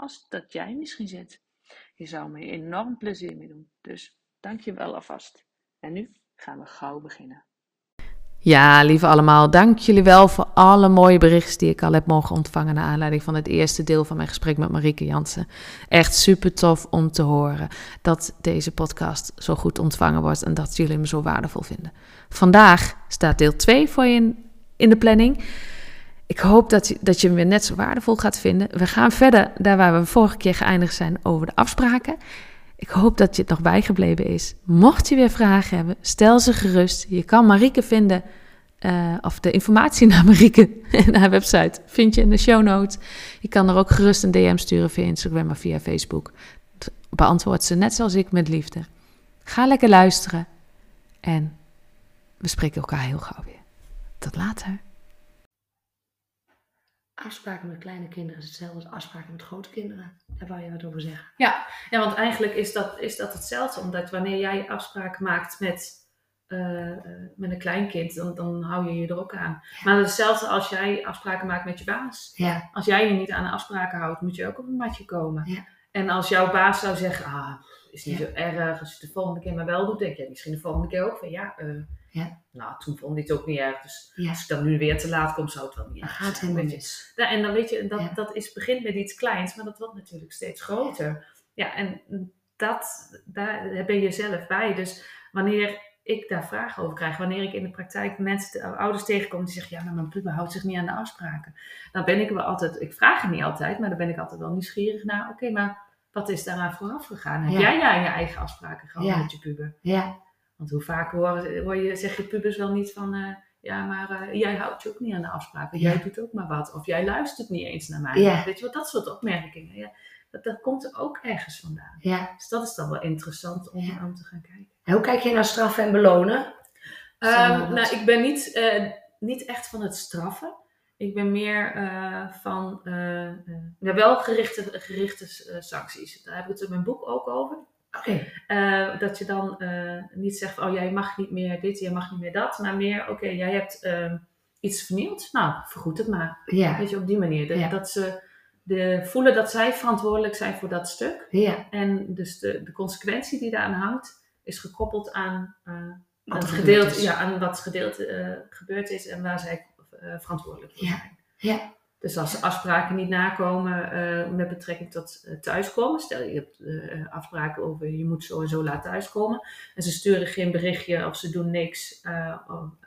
als dat jij misschien zit. Je zou me enorm plezier mee doen. Dus dank je wel alvast. En nu gaan we gauw beginnen. Ja, lieve allemaal, dank jullie wel voor alle mooie berichten die ik al heb mogen ontvangen naar aanleiding van het eerste deel van mijn gesprek met Marieke Jansen. Echt super tof om te horen dat deze podcast zo goed ontvangen wordt en dat jullie me zo waardevol vinden. Vandaag staat deel 2 voor je in, in de planning. Ik hoop dat je, dat je hem weer net zo waardevol gaat vinden. We gaan verder daar waar we vorige keer geëindigd zijn over de afspraken. Ik hoop dat je het nog bijgebleven is. Mocht je weer vragen hebben, stel ze gerust. Je kan Marieke vinden, uh, of de informatie naar Marieke en haar website vind je in de show notes. Je kan er ook gerust een DM sturen via Instagram of via Facebook. Beantwoord ze net zoals ik met liefde. Ga lekker luisteren en we spreken elkaar heel gauw weer. Tot later. Afspraken met kleine kinderen is hetzelfde als afspraken met grote kinderen. Daar wou je wat over zeggen. Ja, ja want eigenlijk is dat, is dat hetzelfde. Omdat wanneer jij afspraken maakt met, uh, met een kleinkind, dan, dan hou je je er ook aan. Maar hetzelfde als jij afspraken maakt met je baas. Ja. Als jij je niet aan de afspraken houdt, moet je ook op een matje komen. Ja. En als jouw baas zou zeggen, ah, is niet zo erg, als je het de volgende keer maar wel doet, denk je misschien de volgende keer ook van ja, uh, Ja. nou toen vond ik het ook niet erg. Dus Ja. als ik dan nu weer te laat kom, zou het wel niet erg gaat zijn. helemaal mis. Ja, en dan weet je, dat, dat is, begint met iets kleins, maar dat wordt natuurlijk steeds groter. Ja, en dat, daar ben je zelf bij. Dus wanneer ik daar vragen over krijg, wanneer ik in de praktijk mensen, ouders tegenkom die zeggen, ja, maar mijn puber houdt zich niet aan de afspraken. Dan ben ik wel altijd, ik vraag het niet altijd, maar dan ben ik altijd wel nieuwsgierig naar, oké, maar wat is daaraan vooraf gegaan? Heb jij ja, je eigen afspraken gehad met je puber? Ja. Want hoe vaak hoor, hoor je, zeg je pubers wel niet van, eh, ja, maar eh, jij houdt je ook niet aan de afspraken. Ja. Jij doet ook maar wat. Of jij luistert niet eens naar mij. Ja. Weet je wat, dat soort opmerkingen. Ja, dat, dat komt er ook ergens vandaan. ja. Dus dat is dan wel interessant om, om te gaan kijken. En hoe kijk je naar straffen en belonen? Ehm, nou, ik ben niet, eh, niet echt van het straffen. Ik ben meer van, wel gerichte, gerichte sancties. Daar heb ik het in mijn boek ook over. Oké. Eh, dat je dan eh, niet zegt, oh jij mag niet meer dit, jij mag niet meer dat. Maar meer, oké, jij hebt ehm, iets vernield. Nou, vergoed het maar. Ja. Weet je, op die manier. Dat, Ja. dat ze de, voelen dat zij verantwoordelijk zijn voor dat stuk. Ja. En dus de, de consequentie die daaraan hangt, is gekoppeld aan, eh, Wat het gedeelte, ja, aan wat gedeeld, gebeurd is en waar zij verantwoordelijk voor zijn. Ja. Dus als ze afspraken niet nakomen eh, met betrekking tot eh, thuiskomen, stel je hebt eh, afspraken over je moet zo en zo laat thuiskomen en ze sturen geen berichtje of ze doen niks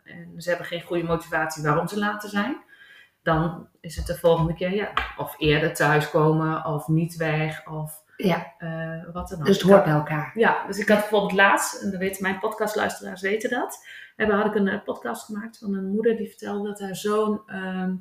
en ze hebben geen goede motivatie waarom ze later zijn, dan is het de volgende keer ja, of eerder thuiskomen of niet weg of Ja. wat dan ook. Dus het hoort bij elkaar. Ja, dus ik had bijvoorbeeld laatst, en dat weten mijn podcastluisteraars weten dat, hebben, had ik een podcast gemaakt van een moeder die vertelde dat haar zoon ehm,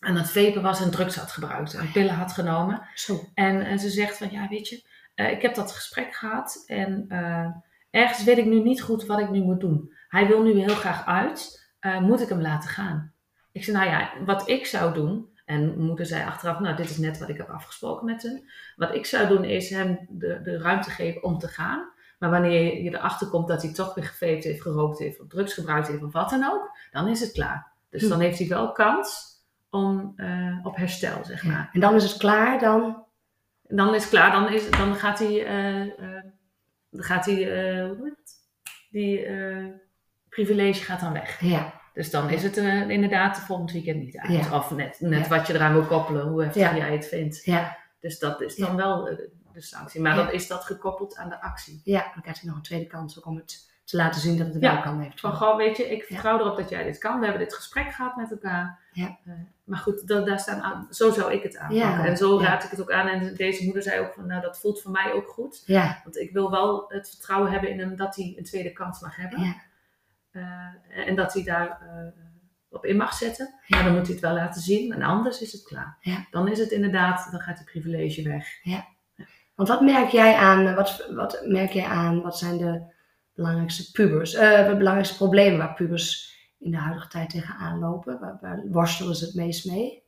aan het vapen was en drugs had gebruikt en pillen had genomen. Zo. En, en ze zegt van, ja weet je, eh, ik heb dat gesprek gehad en eh, ergens weet ik nu niet goed wat ik nu moet doen. Hij wil nu heel graag uit, Eh, moet ik hem laten gaan? Ik zei, nou ja, wat ik zou doen, en moeder zei achteraf, nou dit is net wat ik heb afgesproken met hem. Wat ik zou doen is hem de, de ruimte geven om te gaan. Maar wanneer je erachter komt dat hij toch weer geveegd heeft, gerookt heeft, of drugs gebruikt heeft, of wat dan ook, dan is het klaar. Dus Hm. dan heeft hij wel kans om, eh, op herstel, zeg maar. Ja. En dan is het klaar, dan... Dan is het klaar, dan, is, dan gaat hij, eh, eh, dan gaat hij eh, hoe heet het? die privilege gaat dan weg. Ja. Dus dan is het inderdaad volgend weekend niet uit. Ja. Of net, net Ja. wat je eraan wil koppelen, hoe heftig Ja. jij het vindt. Ja. Dus dat is dan wel de sanctie. Maar dan is dat gekoppeld aan de actie. Ja, dan krijgt hij nog een tweede kans ook om het te laten zien dat het Ja, wel kan heeft. Van gewoon, weet je, ik vertrouw erop dat jij dit kan. We hebben dit gesprek gehad met elkaar. Ja. Eh, maar goed, dat, daar staan aan, zo zou ik het aanpakken. En zo raad ik het ook aan. En deze moeder zei ook van, nou dat voelt voor mij ook goed. Want ik wil wel het vertrouwen hebben in hem dat hij een tweede kans mag hebben. ja, Eh, en dat hij daar eh, op in mag zetten. Maar dan moet hij het wel laten zien. En anders is het klaar. Dan is het inderdaad, dan gaat die privilege weg. Want wat merk jij aan, wat, wat merk jij aan, wat zijn de belangrijkste pubers, eh, de belangrijkste problemen waar pubers in de huidige tijd tegenaan lopen? Waar, waar worstelen ze het meest mee?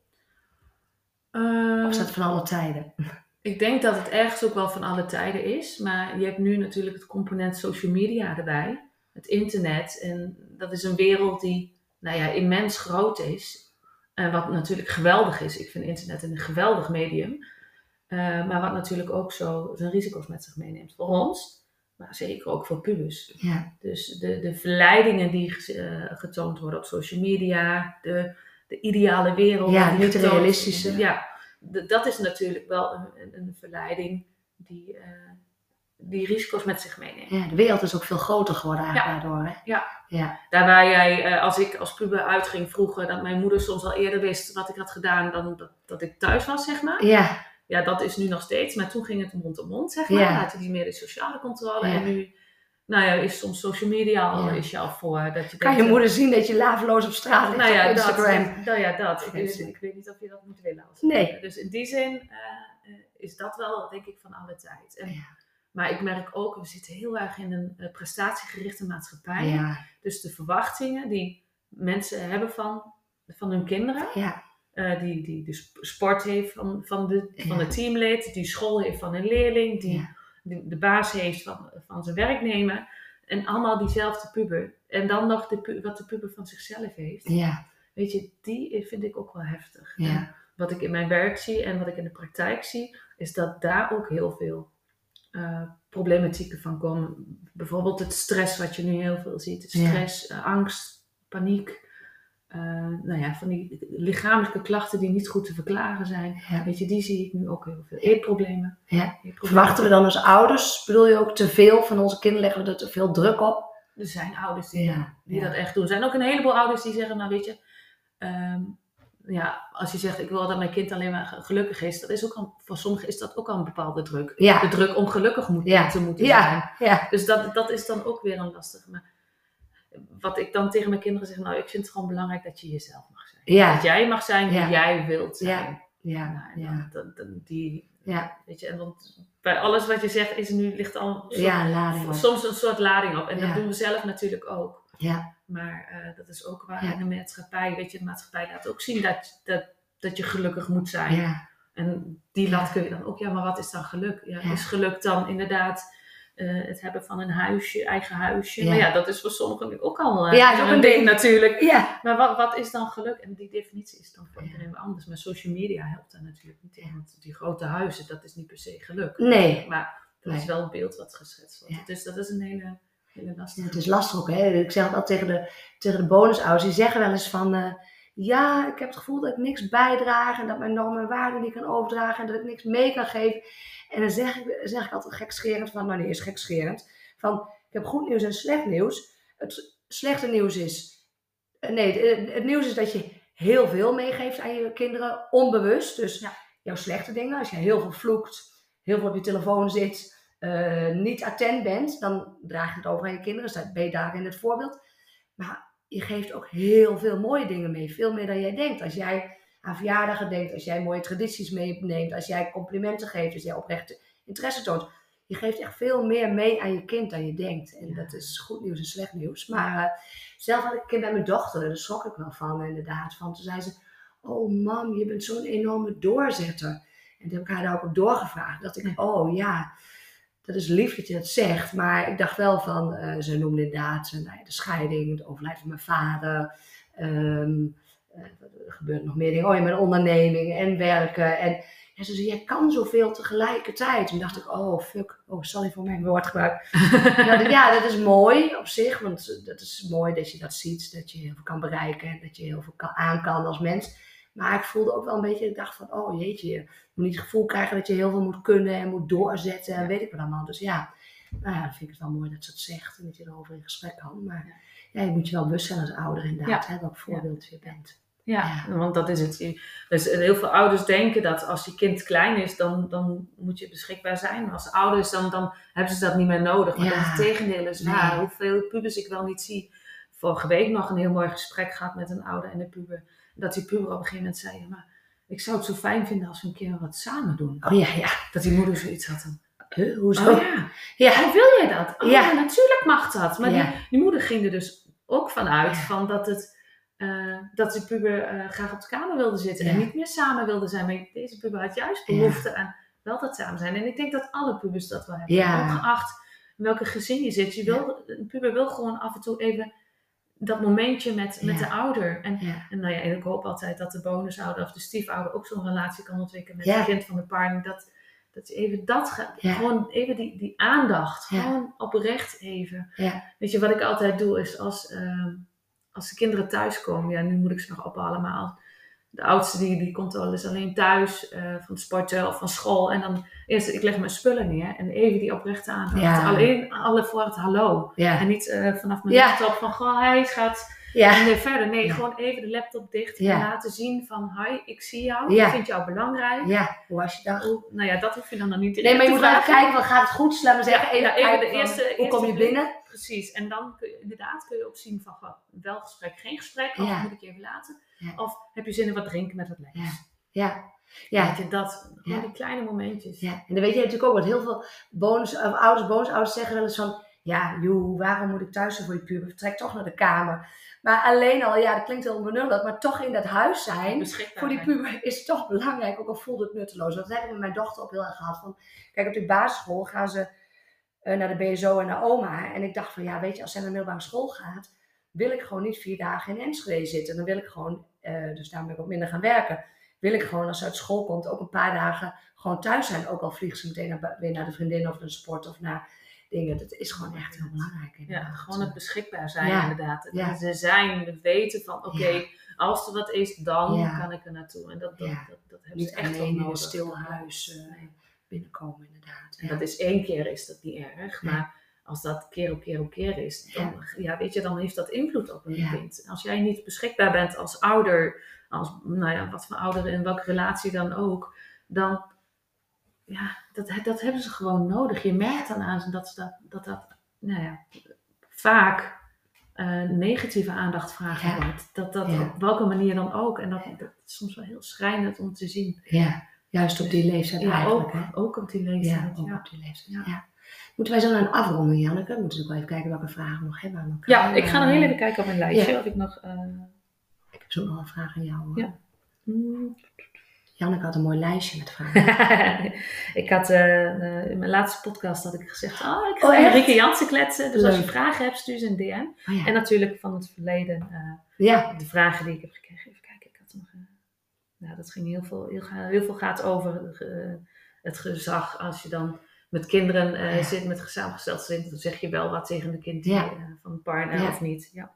Of is dat van alle tijden? Ik denk dat het ergens ook wel van alle tijden is. Maar je hebt nu natuurlijk het component social media erbij. Het internet. En dat is een wereld die nou ja, immens groot is. En wat natuurlijk geweldig is. Ik vind internet een geweldig medium. Eh, maar wat natuurlijk ook zo zijn risico's met zich meeneemt. Voor ons. Maar zeker ook voor pubers. Ja, Dus de, de verleidingen die eh, getoond worden op social media. De, de ideale wereld. Ja, niet de realistische. Ja, dat is natuurlijk wel een, een, verleiding die, eh, die risico's met zich meeneemt. ja, de wereld is ook veel groter geworden eigenlijk Ja. daardoor. Hè? Ja. Ja, Daar waar jij, eh, als ik als puber uitging vroeger, dat mijn moeder soms al eerder wist wat ik had gedaan dan dat, dat ik thuis was, zeg maar. ja, Ja, dat is nu nog steeds, maar toen ging het mond tot mond, zeg maar. Ja. Je die meer de sociale controle. Ja. En nu, nou ja, is soms social media al Ja. is je al voor. Dat je kan je moeder zien dat je laveloos op straat ligt Nou ja, op Instagram? dat. Nou ja, dat. Ik, weet, ik weet niet of je dat moet willen. Als Nee. Dus in die zin eh, eh, is dat wel, denk ik, van alle tijd. En, Ja. Maar ik merk ook, we zitten heel erg in een eh, prestatiegerichte maatschappij. Dus de verwachtingen die mensen hebben van, van hun kinderen, ja, eh, die, die de sp- sport heeft van, van, de, van het teamlid, die school heeft van een leerling, die ja, de, de baas heeft van, van zijn werknemer. En allemaal diezelfde puber. En dan nog de, wat de puber van zichzelf heeft. ja, Weet je, die vind ik ook wel heftig. Ja. Wat ik in mijn werk zie en wat ik in de praktijk zie, is dat daar ook heel veel eh, problematieken van komen. Bijvoorbeeld het stress wat je nu heel veel ziet. Stress, eh, angst, paniek. Eh, nou ja, van die lichamelijke klachten die niet goed te verklaren zijn. ja. Weet je, die zie ik nu ook heel veel. Eetproblemen. Ja. Eetproblemen. Verwachten we dan als ouders, bedoel je ook te veel van onze kinderen, leggen we er te veel druk op? Er zijn ouders die, Ja, die dat echt doen. Er zijn ook een heleboel ouders die zeggen, nou weet je, ehm, ja, als je zegt ik wil dat mijn kind alleen maar ge- gelukkig is, dat is ook al, voor sommigen is dat ook al een bepaalde druk. Ja. De druk om gelukkig moet, Ja. te moeten zijn. Ja, Dus dat, dat is dan ook weer een lastige. Maar wat ik dan tegen mijn kinderen zeg, nou ik vind het gewoon belangrijk dat je jezelf mag zijn. Ja. Dat jij mag zijn wie Ja. jij wilt zijn. ja, Nou, ja, dan- die, ja, weet je, en want bij alles wat je zegt is nu ligt al soort- ja, soms een soort lading op. En dat doen we zelf natuurlijk ook. Ja, Maar eh, dat is ook waar in de maatschappij, weet je, de maatschappij laat ook zien dat, dat, dat je gelukkig moet zijn. ja, En die lat kun je dan ook, ja, maar wat is dan geluk? Ja. Is geluk dan inderdaad eh, het hebben van een huisje, eigen huisje? Ja. Maar ja, dat is voor sommigen ook al eh, Ja, is ook een een ding ding. natuurlijk. ja, Maar wat, wat is dan geluk? En die definitie is dan voor iedereen anders. Maar social media helpt daar natuurlijk niet in. Want die grote huizen, dat is niet per se geluk. nee. Maar dat Nee. is wel een beeld wat geschetst wordt. Ja. Dus dat is een hele, hele lastige. het is lastig ook, hè. Ik zeg het al tegen de, tegen de bonusouders, die zeggen wel eens van... eh, ja, ik heb het gevoel dat ik niks bijdraag en dat mijn normen en waarden niet kan overdragen en dat ik niks mee kan geven. En dan zeg ik, zeg ik altijd gekscherend van, nou nee, is gekscherend. Van, ik heb goed nieuws en slecht nieuws. Het slechte nieuws is, eh, nee, het, het nieuws is dat je heel veel meegeeft aan je kinderen, onbewust. Dus Ja. jouw slechte dingen, als je heel veel vloekt, heel veel op je telefoon zit, eh, niet attent bent, dan draag je het over aan je kinderen. Dus ben je daarin het voorbeeld. Maar je geeft ook heel veel mooie dingen mee. Veel meer dan jij denkt. Als jij aan verjaardagen denkt, als jij mooie tradities meeneemt, als jij complimenten geeft, als jij oprechte interesse toont. Je geeft echt veel meer mee aan je kind dan je denkt. En Ja. dat is goed nieuws en slecht nieuws. Maar eh, zelf had ik een keer bij mijn dochter, daar schrok ik wel van inderdaad. Van, toen zei ze, oh mam, je bent zo'n enorme doorzetter. En toen heb ik haar daar ook op doorgevraagd. Dat ik, oh ja, dat is lief dat je dat zegt. Maar ik dacht wel van, eh, ze noemde inderdaad nou ja, de scheiding, het overlijden van mijn vader. ehm, eh, er gebeurt nog meer dingen. Oh ja, mijn onderneming en werken. En ja, ze zei, jij kan zoveel tegelijkertijd. Toen dacht ik, oh fuck, oh sorry voor mijn woordgebruik. ja, dat- ja, dat is mooi op zich. Want dat is mooi dat je dat ziet. Dat je heel veel kan bereiken. En dat je heel veel kan, aan kan als mens. Maar ik voelde ook wel een beetje, ik dacht van, oh jeetje, moet niet het gevoel krijgen dat je heel veel moet kunnen en moet doorzetten en weet ik wat allemaal. Dus ja, nou ja, dan vind ik het wel mooi dat ze het zegt en dat je erover in gesprek kan. Maar ja, je moet je wel bewust zijn als ouder inderdaad, hè, welk voorbeeld je bent. Ja, want dat is het. Dus heel veel ouders denken dat als je kind klein is, dan, dan moet je beschikbaar zijn. Maar als ouder is, dan, dan hebben ze dat niet meer nodig. Maar Ja. dat is het tegendeel is waar. Nee. Hoeveel pubers ik wel niet zie. Vorige week nog een heel mooi gesprek gehad met een ouder en een puber. Dat die puber op een gegeven moment zei, maar ik zou het zo fijn vinden als we een keer wat samen doen. Oh ja, ja. Dat die moeder zoiets had. van, Huh, hoezo? Oh ja, Ja, hoe wil jij dat? Oh, Ja. natuurlijk mag dat. Maar Ja. die, die moeder ging er dus ook vanuit van dat, het, eh, dat die puber eh, graag op de kamer wilde zitten en niet meer samen wilde zijn. Maar deze puber had juist behoefte aan wel dat samen zijn. En ik denk dat alle pubers dat wel hebben. Ongeacht in welke gezin je zit. Je wil, Een puber wil gewoon af en toe even dat momentje met, met Ja. de ouder. En, ja. en, nou ja, ik hoop altijd dat de bonusouder of de stiefouder ook zo'n relatie kan ontwikkelen met het kind van de partner. Dat, dat je even dat gaat, gewoon even die, die aandacht, gewoon oprecht even. Ja. Weet je, wat ik altijd doe is als, ehm, als de kinderen thuiskomen, ja, nu moet ik ze nog ophalen, maar als, de oudste die, die komt wel eens alleen thuis eh, van het sporten of van school. En dan eerst, ik leg mijn spullen neer en even die oprechte aandacht. Ja. Alleen alle voor het hallo. Ja. En niet eh, vanaf mijn laptop van, goh, hij gaat Ja. Verder. Nee, gewoon even de laptop dicht en laten zien van, hi, ik zie jou, ik vind jou belangrijk. ja, hoe was je dag? Hoe- nou ja, dat hoef je dan nog niet Nee, maar je moet te wel kijken, wat gaat het goed? Laat me zeggen, Ja, even, even de van, eerste- hoe eerste kom je blik. binnen? Precies. En dan kun je, inderdaad kun je ook zien van, wel gesprek, geen gesprek, of moet ik je even laten? Ja. Of heb je zin in wat drinken met wat lekkers? Ja, ja, Weet je, dat, gewoon Ja. die kleine momentjes. ja. En dan weet je natuurlijk ook wat heel veel bonus, of ouders, bonusouders zeggen wel eens van, ja, joh, waarom moet ik thuis zijn voor die puber? Vertrek toch naar de kamer. Maar alleen al, ja, dat klinkt heel benullig, maar toch in dat huis zijn, voor die puber is toch belangrijk, ook al voelt het nutteloos. Dat heb ik met mijn dochter ook heel erg gehad. Van, kijk, op de basisschool gaan ze eh, naar de BSO en naar oma. En ik dacht van, ja, weet je, als zij naar de middelbare school gaat, wil ik gewoon niet vier dagen in Enschede zitten. Dan wil ik gewoon, eh, dus daarom ben ik ook minder gaan werken. Wil ik gewoon, als ze uit school komt, ook een paar dagen gewoon thuis zijn. Ook al vliegt ze meteen naar, weer naar de vriendin of naar de sport of naar dingen. Dat is gewoon echt heel belangrijk. Ja, gewoon het beschikbaar zijn Ja. inderdaad. Ja. Ze zijn, we weten van, oké, Ja. als er wat is, dan kan ik er naartoe. En dat, dat, dat, dat hebben Niet ze echt wel in een nodig. stil huis eh, binnenkomen, inderdaad. En dat is één keer is dat niet erg, maar als dat keer op keer op keer is, dan, ja. weet je, dan heeft dat invloed op een Ja. kind. Als jij niet beschikbaar bent als ouder, als, nou ja, wat voor ouder, in welke relatie dan ook, dan, ja, dat, dat hebben ze gewoon nodig. Je merkt dan aan ze dat ze dat, dat, dat nou ja, vaak eh, negatieve aandacht vragen Ja. wordt. Dat dat Ja. op welke manier dan ook. En dat, dat is soms wel heel schrijnend om te zien. Ja, juist op die leeftijd Ja, eigenlijk. ook, hè? ook op die Ja, leeftijd. ook Ja, op die leeftijd. Ja. Moeten wij zo naar een afronding, Janneke? We moeten ook wel even kijken welke vragen we nog hebben aan elkaar. Ja, ik ga nog heel Eh, even kijken op mijn lijstje ja. of ik nog. eh, Ik heb zo nog een vraag aan jou. hoor. Ja. hmm. Janneke had een mooi lijstje met vragen. ik had eh, in mijn laatste podcast had ik gezegd, oh, ik ga Oh, met? Rieke Jansen kletsen. Dus als je vragen hebt, stuur ze een DM. Oh, ja. En natuurlijk van het verleden, ja, de vragen die ik heb gekregen. Even kijken, ik had nog. eh, nou, dat ging heel veel, heel, heel veel gaat over het gezag. Als je dan met kinderen eh, Ja. zit met samengesteld gezin, dan zeg je wel wat tegen de kind Ja. eh, van de partner Ja. of niet. Ja.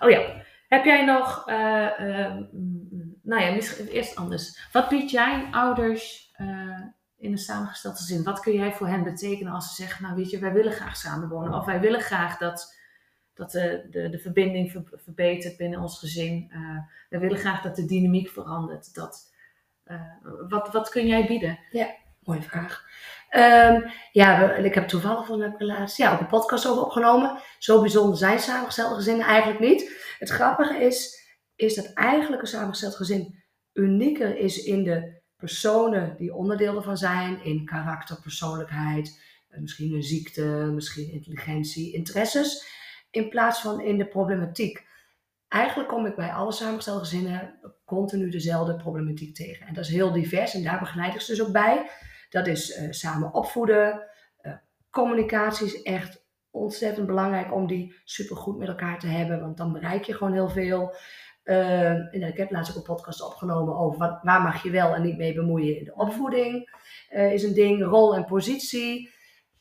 Oh ja, heb jij nog, eh, mm, nou ja, misschien eerst anders. Wat biedt jij ouders in een samengesteld gezin? Wat kun jij voor hen betekenen als ze zeggen, nou weet je, wij willen graag samenwonen. Of wij willen graag dat, dat de, de, de verbinding ver- verbetert binnen ons gezin. Eh wij willen graag dat de dynamiek verandert. Dat, wat, wat kun jij bieden? mooie vraag. Ehm, ja, ik heb toevallig van heb ja, ook een podcast over opgenomen. Zo bijzonder zijn samengestelde gezinnen eigenlijk niet. Het grappige is, is dat eigenlijk een samengesteld gezin unieker is in de personen die onderdeel ervan zijn. In karakter, persoonlijkheid, eh, misschien een ziekte, misschien intelligentie, interesses. In plaats van in de problematiek. Eigenlijk kom ik bij alle samengestelde gezinnen continu dezelfde problematiek tegen. En dat is heel divers en daar begeleid ik ze dus ook bij. Dat is eh, samen opvoeden. Eh, communicatie is echt ontzettend belangrijk om die supergoed met elkaar te hebben, want dan bereik je gewoon heel veel. Eh, en ik heb laatst ook een podcast opgenomen over wat, waar mag je wel en niet mee bemoeien in de opvoeding. eh, is een ding, rol en positie.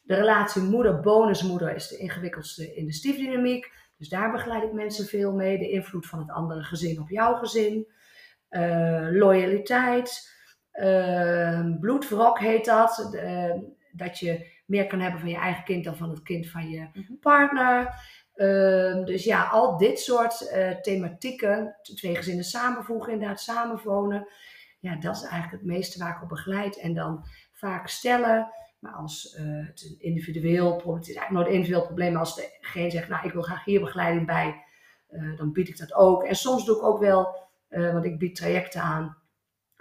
De relatie moeder-bonusmoeder is de ingewikkeldste in de stiefdynamiek. Dus daar begeleid ik mensen veel mee. De invloed van het andere gezin op jouw gezin. Loyaliteit. Bloedwrok heet dat. Dat je meer kan hebben van je eigen kind dan van het kind van je Mhm. partner. Ehm, dus ja, al dit soort eh, thematieken, twee gezinnen samenvoegen, inderdaad samenwonen. Ja, dat is eigenlijk het meeste waar ik op begeleid. En dan vaak stellen, maar als eh, het een individueel probleem, het is eigenlijk nooit een individueel probleem, maar als degene zegt, nou ik wil graag hier begeleiding bij, eh, dan bied ik dat ook. En soms doe ik ook wel, want ik bied trajecten aan,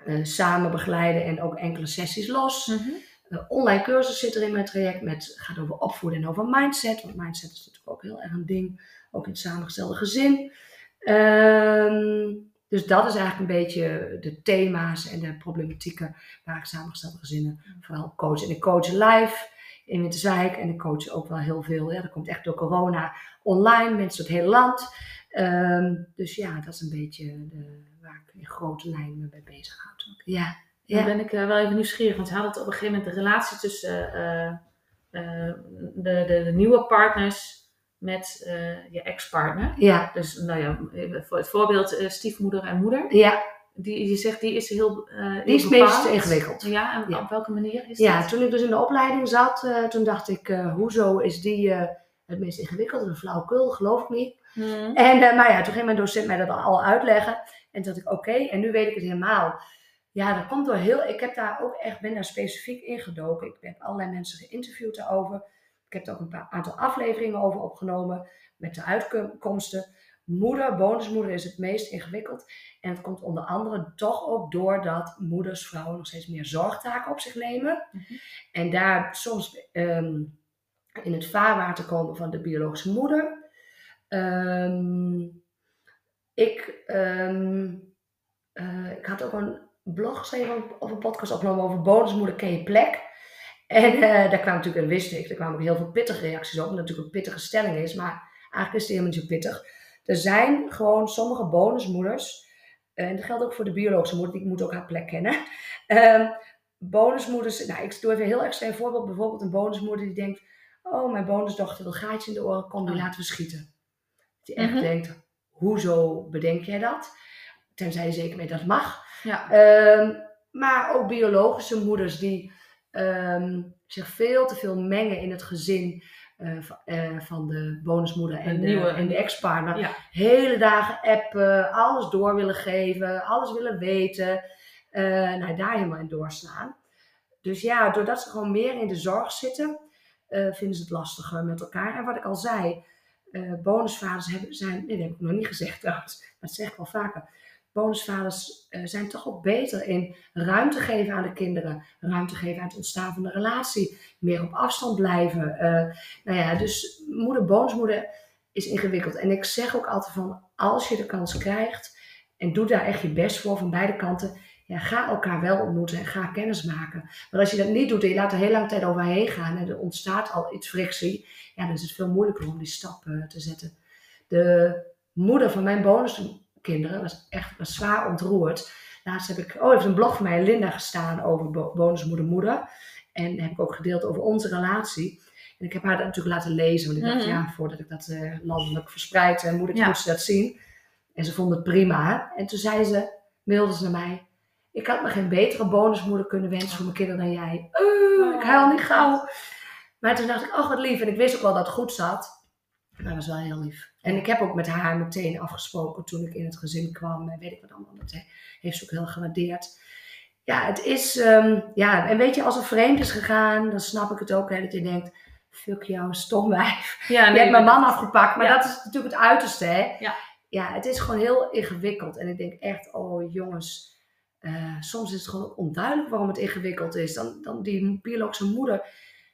eh, samen begeleiden en ook enkele sessies los. Mhm. Uh, online cursus zit er in mijn traject. Met, gaat over opvoeden en over mindset. Want mindset is natuurlijk ook heel erg een ding. Ook in het samengestelde gezin. Ehm, dus dat is eigenlijk een beetje de thema's en de problematieken waar ik samengestelde gezinnen vooral coach. En ik coach live in Winterswijk. En ik coach ook wel heel veel. Ja, dat komt echt door corona online. Mensen uit het hele land. Ehm, dus ja, dat is een beetje de, waar ik in grote lijnen me mee bezig houd. Ja. Dan Ja. ben ik eh, wel even nieuwsgierig, want ze hadden het op een gegeven moment de relatie tussen eh, eh, de, de, de nieuwe partners met je ex-partner. Ja. Dus nou ja, voor het voorbeeld stiefmoeder en moeder. Ja, Die, je zegt, die is heel heel die is meest ingewikkeld. Ja, en Ja. op welke manier is Ja, dat? toen ik dus in de opleiding zat, toen dacht ik, hoezo is die het meest ingewikkeld? Een flauwekul, geloof ik niet. Hmm. En uh, maar ja, toen ging mijn docent mij dat al uitleggen. En toen dacht ik, oké, en nu weet ik het helemaal. Ja, dat komt door heel, ik heb daar ook echt, ben daar specifiek ingedoken. Ik heb allerlei mensen geïnterviewd daarover. Ik heb er ook een paar aantal afleveringen over opgenomen met de uitkomsten. Moeder, bonusmoeder is het meest ingewikkeld. En het komt onder andere toch ook doordat moeders, vrouwen nog steeds meer zorgtaken op zich nemen. Mhm. En daar soms ehm, in het vaarwater komen van de biologische moeder. Ehm, ik, ehm, eh, ik had ook een blog geschreven of een podcast opgenomen over bonusmoeder ken je plek. En eh, daar kwam natuurlijk, en wist ik, er kwamen ook heel veel pittige reacties op. Omdat het natuurlijk een pittige stelling is, maar eigenlijk is het helemaal niet zo pittig. Er zijn gewoon sommige bonusmoeders, eh, en dat geldt ook voor de biologische moeder, die moet ook haar plek kennen. Ehm, bonusmoeders, nou ik doe even een heel extreem voorbeeld. Bijvoorbeeld een bonusmoeder die denkt, oh mijn bonusdochter wil gaatje in de oren, kom die Oh. laten we schieten. Die echt Mhm. denkt, hoezo bedenk jij dat? Tenzij je zeker weet dat mag. Ja. Ehm, maar ook biologische moeders die ehm, zich veel te veel mengen in het gezin eh, va- eh, van de bonusmoeder en de, nieuwe- en de ex-partner. Ja. Hele dagen appen, alles door willen geven, alles willen weten. nou, daar helemaal in doorslaan. Dus ja, doordat ze gewoon meer in de zorg zitten, vinden ze het lastiger met elkaar. En wat ik al zei, eh, bonusvaders hebben, zijn, nee, dat heb ik nog niet gezegd trouwens, maar dat zeg ik wel vaker. Bonusvaders eh, zijn toch ook beter in ruimte geven aan de kinderen, ruimte geven aan het ontstaan van de relatie, meer op afstand blijven. Eh, nou ja, dus moeder, bonusmoeder is ingewikkeld. En ik zeg ook altijd van, als je de kans krijgt en doe daar echt je best voor van beide kanten, ja, ga elkaar wel ontmoeten en ga kennis maken. Maar als je dat niet doet en je laat er heel lang tijd overheen gaan en er ontstaat al iets frictie, ja, dan is het veel moeilijker om die stap eh, te zetten. De moeder van mijn bonuskinderen was echt was zwaar ontroerd. Laatst heb ik, oh, heeft een blog van mij, Linda, gestaan over bo- bonusmoeder-moeder. En heb ik ook gedeeld over onze relatie. En ik heb haar dat natuurlijk laten lezen, want ik dacht, Mhm. ja, voordat ik dat eh, landelijk verspreid, eh, moet, ik, Ja. moet ze dat zien. En ze vond het prima. En toen zei ze, mailde ze naar mij, ik had me geen betere bonusmoeder kunnen wensen voor mijn kinderen dan jij. Eh, ik huil niet gauw. Maar toen dacht ik, oh wat lief. En ik wist ook wel dat het goed zat. Maar dat was wel heel lief. En ik heb ook met haar meteen afgesproken toen ik in het gezin kwam. En weet ik wat allemaal. Dat heeft ze ook heel gewaardeerd. Ja, het is... ehm, ja, en weet je, als er vreemd is gegaan, dan snap ik het ook. Hè, dat je denkt, fuck jou, stom wijf. Ja, Je nee, hebt mijn man afgepakt. Maar Ja. dat is natuurlijk het uiterste, hè. Ja. Ja, het is gewoon heel ingewikkeld. En ik denk echt, oh jongens... eh, soms is het gewoon onduidelijk waarom het ingewikkeld is. Dan, dan die biologische moeder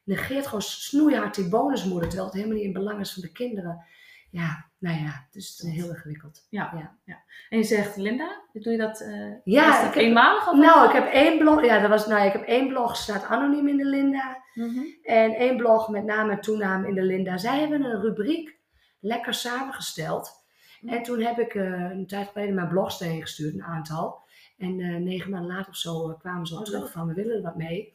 negeert gewoon snoeihard die bonusmoeder, terwijl het helemaal niet in belang is van de kinderen. Ja, nou ja, dus het is heel ingewikkeld. Ja, Ja. ja. En je zegt, Linda, doe je dat, eh Ja, is dat ik heb- eenmalig? Of Nou, ik heb één blog, ja, dat was, nou, ik heb één blog, staat anoniem in de Linda. Mhm. En één blog met naam en toenaam in de Linda. Zij hebben een rubriek lekker samengesteld. En toen heb ik eh, een tijd geleden mijn blogs gestuurd, een aantal. En eh, negen maanden later of zo eh, kwamen ze al Oh, terug van, we willen er wat mee.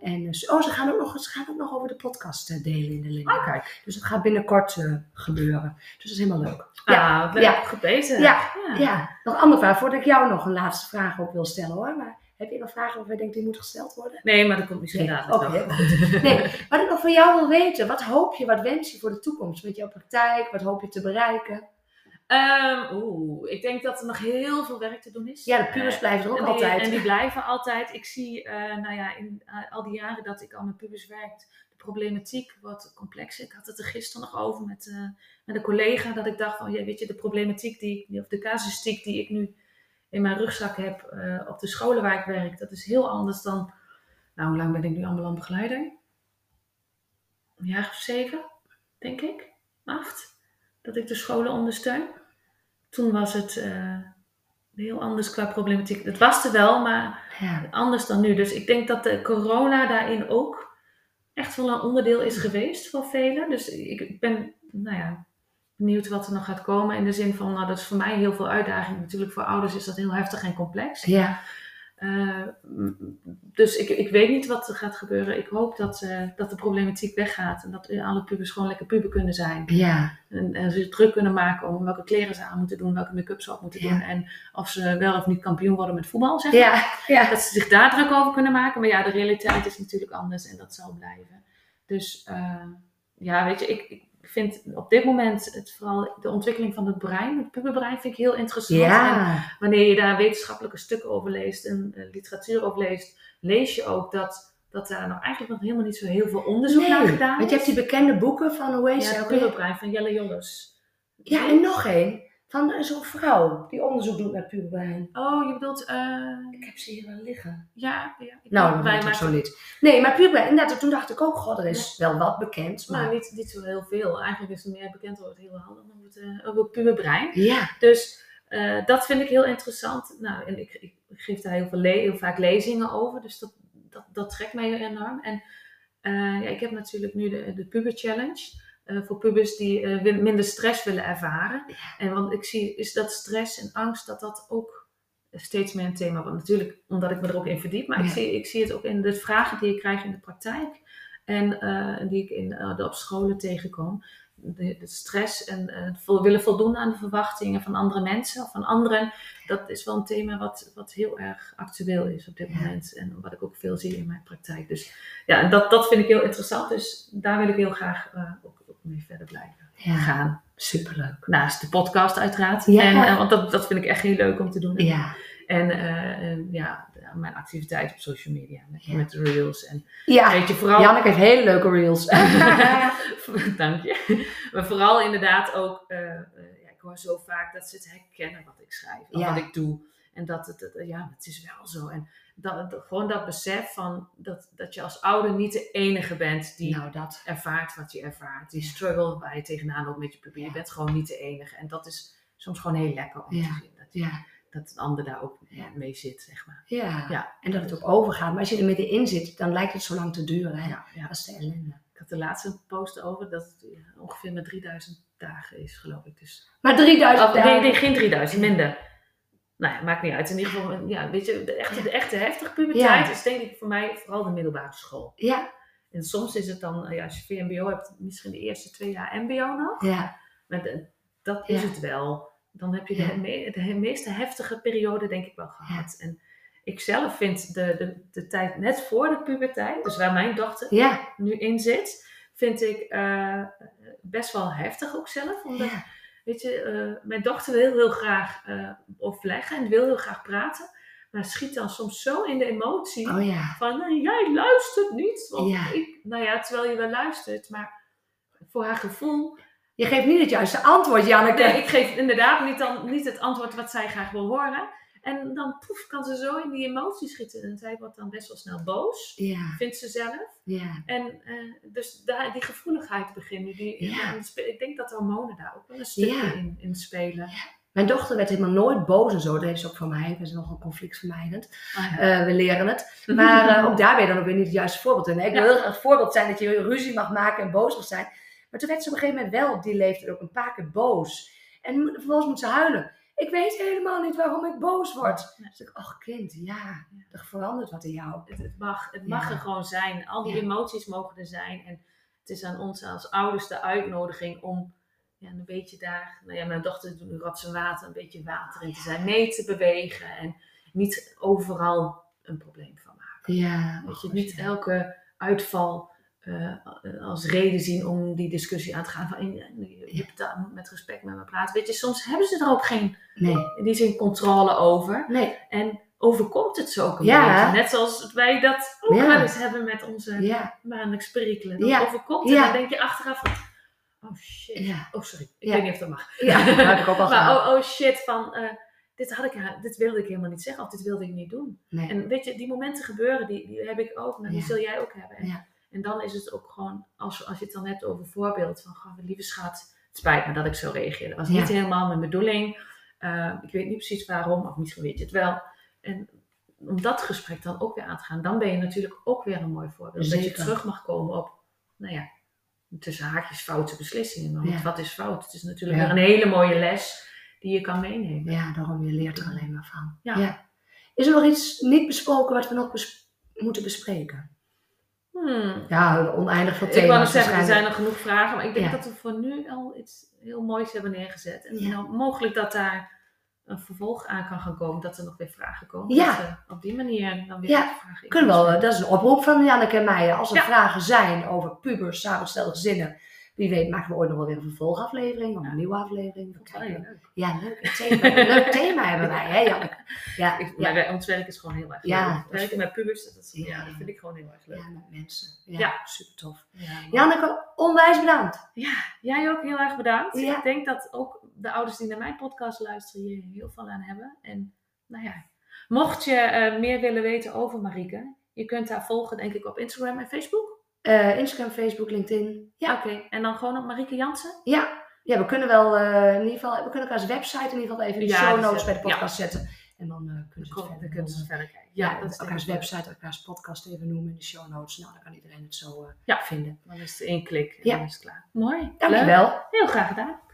En eh, ze- oh, ze gaan, ook nog, ze gaan ook nog over de podcast delen in de Linda. Oh, kijk. Dus dat gaat binnenkort gebeuren. Dus dat is helemaal leuk. Ja, leuk. ja. Goed bezig. Ja, Ja, nog een andere vraag, voordat ik jou nog een laatste vraag op wil stellen hoor. Maar Heb je nog vragen waarvan je denkt die moeten gesteld worden? Nee, maar dat komt misschien dadelijk oké. Nee, wat ik nog van jou wil weten, wat hoop je, wat wens je voor de toekomst met jouw praktijk? Wat hoop je te bereiken? Ehm, Oeh, ik denk dat er nog heel veel werk te doen is. Ja, de pubers Eh, blijven er ook en die, altijd. En die blijven altijd. Ik zie, eh, nou ja, in eh, al die jaren dat ik al met pubers werk, de problematiek wat complexer. Ik had het er gisteren nog over met, eh, met een collega, dat ik dacht van, ja, weet je, de problematiek die, die- of de casuïstiek die ik nu in mijn rugzak heb eh, op de scholen waar ik werk, dat is heel anders dan, nou, hoe lang ben ik nu ambulant begeleider? Een jaar of zeven, denk ik. Acht. Dat ik de scholen ondersteun. Toen was het eh, heel anders qua problematiek. Het was er wel, maar Ja. anders dan nu. Dus ik denk dat de corona daarin ook echt wel een onderdeel is geweest voor velen. Dus ik ik ben, nou ja, benieuwd wat er nog gaat komen. In de zin van, nou, dat is voor mij heel veel uitdaging. Natuurlijk voor ouders is dat heel heftig en complex. Ja. Eh, dus ik, ik weet niet wat er gaat gebeuren. Ik hoop dat, eh, dat de problematiek weggaat. En dat alle pubers gewoon lekker puber kunnen zijn. Ja. En, en ze druk kunnen maken om welke kleren ze aan moeten doen, welke make-up ze op moeten Ja. doen. En of ze wel of niet kampioen worden met voetbal, zeg maar. Ja. Ja. Dat ze zich daar druk over kunnen maken. Maar ja, de realiteit is natuurlijk anders en dat zal blijven. Dus eh, ja, weet je, ik, ik vind op dit moment het vooral de ontwikkeling van het brein, het puberbrein, vind ik heel interessant. En wanneer je daar wetenschappelijke stukken over leest en eh, literatuur over leest, lees je ook dat, dat daar nog eigenlijk nog helemaal niet zo heel veel onderzoek naar gedaan want je hebt die bekende boeken van, heet ja, het puberbrein van Jelle Jollers. Ja, en nog één. Van zo'n vrouw die onderzoek doet naar puberbrein. Oh, je bedoelt, eh, Ik heb ze hier wel liggen. ja, ja. ik- Nou, dat zo niet. Nee, maar puberbrein, inderdaad, toen dacht ik ook, god, er is wel wat bekend. Maar Maar niet, niet zo heel veel. Eigenlijk is er meer bekend over het hele handen dan over het, eh, over het puberbrein. ja, Dus eh, dat vind ik heel interessant. Nou, en ik, ik, ik geef daar heel, veel le- heel vaak lezingen over. Dus dat, dat, dat trekt mij enorm. En ja, ik heb natuurlijk nu de, de Puber Challenge. Eh, voor pubers die eh, minder stress willen ervaren. En want ik zie is dat stress en angst, dat dat ook steeds meer een thema wordt. Natuurlijk omdat ik me er ook in verdiep. Maar ik, zie, ik zie het ook in de vragen die ik krijg in de praktijk. En eh, die ik in, de, op scholen tegenkom. De, de stress en vol- willen voldoen aan de verwachtingen van andere mensen of van anderen. Dat is wel een thema wat, wat heel erg actueel is op dit Ja. moment. En wat ik ook veel zie in mijn praktijk. Dus ja, dat, dat vind ik heel interessant. Dus daar wil ik heel graag ook mee verder blijven ja. gaan. superleuk. Naast de podcast uiteraard. Ja. En, eh, want dat, dat vind ik echt heel leuk om te doen. Ja, En, eh, en ja, mijn activiteit op social media. Met, Ja. met reels. En ja. weet je, vooral... Janneke heeft hele leuke reels. Dank je. Maar vooral inderdaad ook, eh, ja, ik hoor zo vaak dat ze het herkennen wat ik schrijf Ja. wat ik doe. En dat het, het- ja, het is wel zo. En dat, gewoon dat besef van dat, dat je als ouder niet de enige bent die nou, dat. ervaart wat je ervaart. Die struggle waar je tegenaan loopt met je puber. Je bent gewoon niet de enige. En dat is soms gewoon heel lekker om Ja. te zien. Dat, je- Ja, dat een ander daar ook mee zit, zeg maar. ja. Ja. En dat het ook overgaat. Maar als je er middenin zit, dan lijkt het zo lang te duren. Hè? Ja, ja. Dat is de ellende. Ik had de laatste post over dat het ongeveer met 3000 dagen is, geloof ik. Dus Maar 3000 Oh, nee, dagen. nee, geen 3000, minder. Nou ja, maakt niet uit. In ieder geval, ja, weet je, de echte, de echte heftige puberteit is denk ik voor mij vooral de middelbare school. Ja, En soms is het dan, ja, als je VMBO hebt, misschien de eerste twee jaar MBO nog. ja, Maar dat is het wel. Dan heb je de, me- de meeste heftige periode denk ik wel gehad. En ik zelf vind de, de, de tijd net voor de puberteit, dus waar mijn dochter nu in zit, vind ik eh, best wel heftig ook zelf. Omdat ja. Weet je, eh, mijn dochter wil heel graag eh overleggen en wil heel graag praten. Maar schiet dan soms zo in de emotie Oh ja. van, jij luistert niet. Want Ja. ik, nou ja, terwijl je wel luistert, maar voor haar gevoel. Je geeft niet het juiste antwoord, Janneke. Nee, ik geef inderdaad niet, dan, niet het antwoord wat zij graag wil horen. En dan poef, kan ze zo in die emotie schieten. En zij wordt dan best wel snel boos, Ja, vindt ze zelf. ja. En eh, dus daar, die gevoeligheid begint nu. Die, Ja. ik denk dat de hormonen daar ook wel een stukje in, in spelen. Mijn dochter werd helemaal nooit boos en zo. Dat heeft ze ook van mij. We zijn nogal conflictvermijdend. Ah, ja. Eh, we leren het. Maar eh, ook daar ben je dan ook weer niet het juiste voorbeeld in. Ik wil heel graag voorbeeld zijn dat je ruzie mag maken en boos mag zijn. Maar toen werd ze op een gegeven moment wel op die leeftijd ook een paar keer boos. En vervolgens moet ze huilen. Ik weet helemaal niet waarom ik boos word. Ja. Dus ik, ach kind, ja, er verandert wat in jou. Het, het mag, het mag Ja. er gewoon zijn. Al die Ja. emoties mogen er zijn. En het is aan ons als ouders de uitnodiging om ja, een beetje daar... Nou ja, mijn dochter doet nu rats en water, een beetje water in te zijn. Mee te bewegen en niet overal een probleem van maken. Ja. Weet je, niet elke uitval eh, als reden zien om die discussie aan te gaan. Van, eh, je daar met respect met me praten. Weet je, soms hebben ze er ook geen Nee. in die zin controle over. Nee. En overkomt het ze ook een Ja. beetje. Net zoals wij dat ook Ja. wel eens hebben met onze Ja. maandelijks perikelen. Dan Ja. overkomt het en dan denk je achteraf van... Oh shit. Oh sorry, ik weet niet of dat mag. Ja, dat heb ik ook al maar oh, oh shit, van... eh, dit, had ik, dit wilde ik helemaal niet zeggen of dit wilde ik niet doen. Nee. En weet je, die momenten gebeuren, die, die heb ik ook, maar die zul jij ook hebben. En, Ja. En dan is het ook gewoon, als, als je het dan hebt over voorbeeld van, goh, lieve schat, het spijt me dat ik zo reageerde. Dat was Ja. niet helemaal mijn bedoeling. Eh, ik weet niet precies waarom, of misschien weet je het wel. En om dat gesprek dan ook weer aan te gaan, dan ben je natuurlijk ook weer een mooi voorbeeld. Dat je terug mag komen op, nou ja, tussen haakjes foute beslissingen. Want Ja. wat is fout? Het is natuurlijk Ja. weer een hele mooie les die je kan meenemen. Ja, daarom, je leert er alleen maar van. Ja. Is er nog iets niet besproken wat we nog bes- moeten bespreken? Hmm. Ja, oneindig veel thema's Ik wou nog zeggen, er zijn nog genoeg vragen, maar ik denk Ja. dat we voor nu al iets heel moois hebben neergezet. En Ja. nou, mogelijk dat daar een vervolg aan kan gaan komen, dat er nog weer vragen komen. Ja. Dat we op die manier dan weer Ja, vragen Kunnen we dat is een oproep van Janneke en mij. Als er vragen zijn over pubers, samengestelde gezinnen, wie weet maken we ooit nog wel weer een vervolgaflevering of Ja. een nieuwe aflevering. Leuk. Ja, leuk. Thema, een leuk thema hebben wij, hè Janneke? Ja, Ik, ja, wij- ons werk is gewoon heel erg leuk. Ja, is- Werken met pubers, dat, is, ja. Ja. dat vind ik gewoon heel erg leuk. ja, met mensen. Ja, Ja. super tof. Ja, Janneke, onwijs bedankt. Jij ook heel erg bedankt. Ja. Ik denk dat ook de ouders die naar mijn podcast luisteren hier heel veel aan hebben. En nou ja, mocht je eh, meer willen weten over Marieke, je kunt haar volgen denk ik op Instagram en Facebook. Uh, Instagram, Facebook, LinkedIn. Ja. Oké, en dan gewoon op Marieke Jansen? Ja. ja, we kunnen wel uh, in ieder geval, we kunnen elkaars website in ieder geval even in de show notes eh, bij de podcast zetten. En dan uh, kunnen ze het verder, kunnen ze verder kijken. Ja, ja dat elkaars website, elkaars podcast even noemen in de show notes. Nou, dan kan iedereen het zo vinden. Dan is het één klik en dan is het klaar. Mooi. Dankjewel. Leuk. Heel graag gedaan.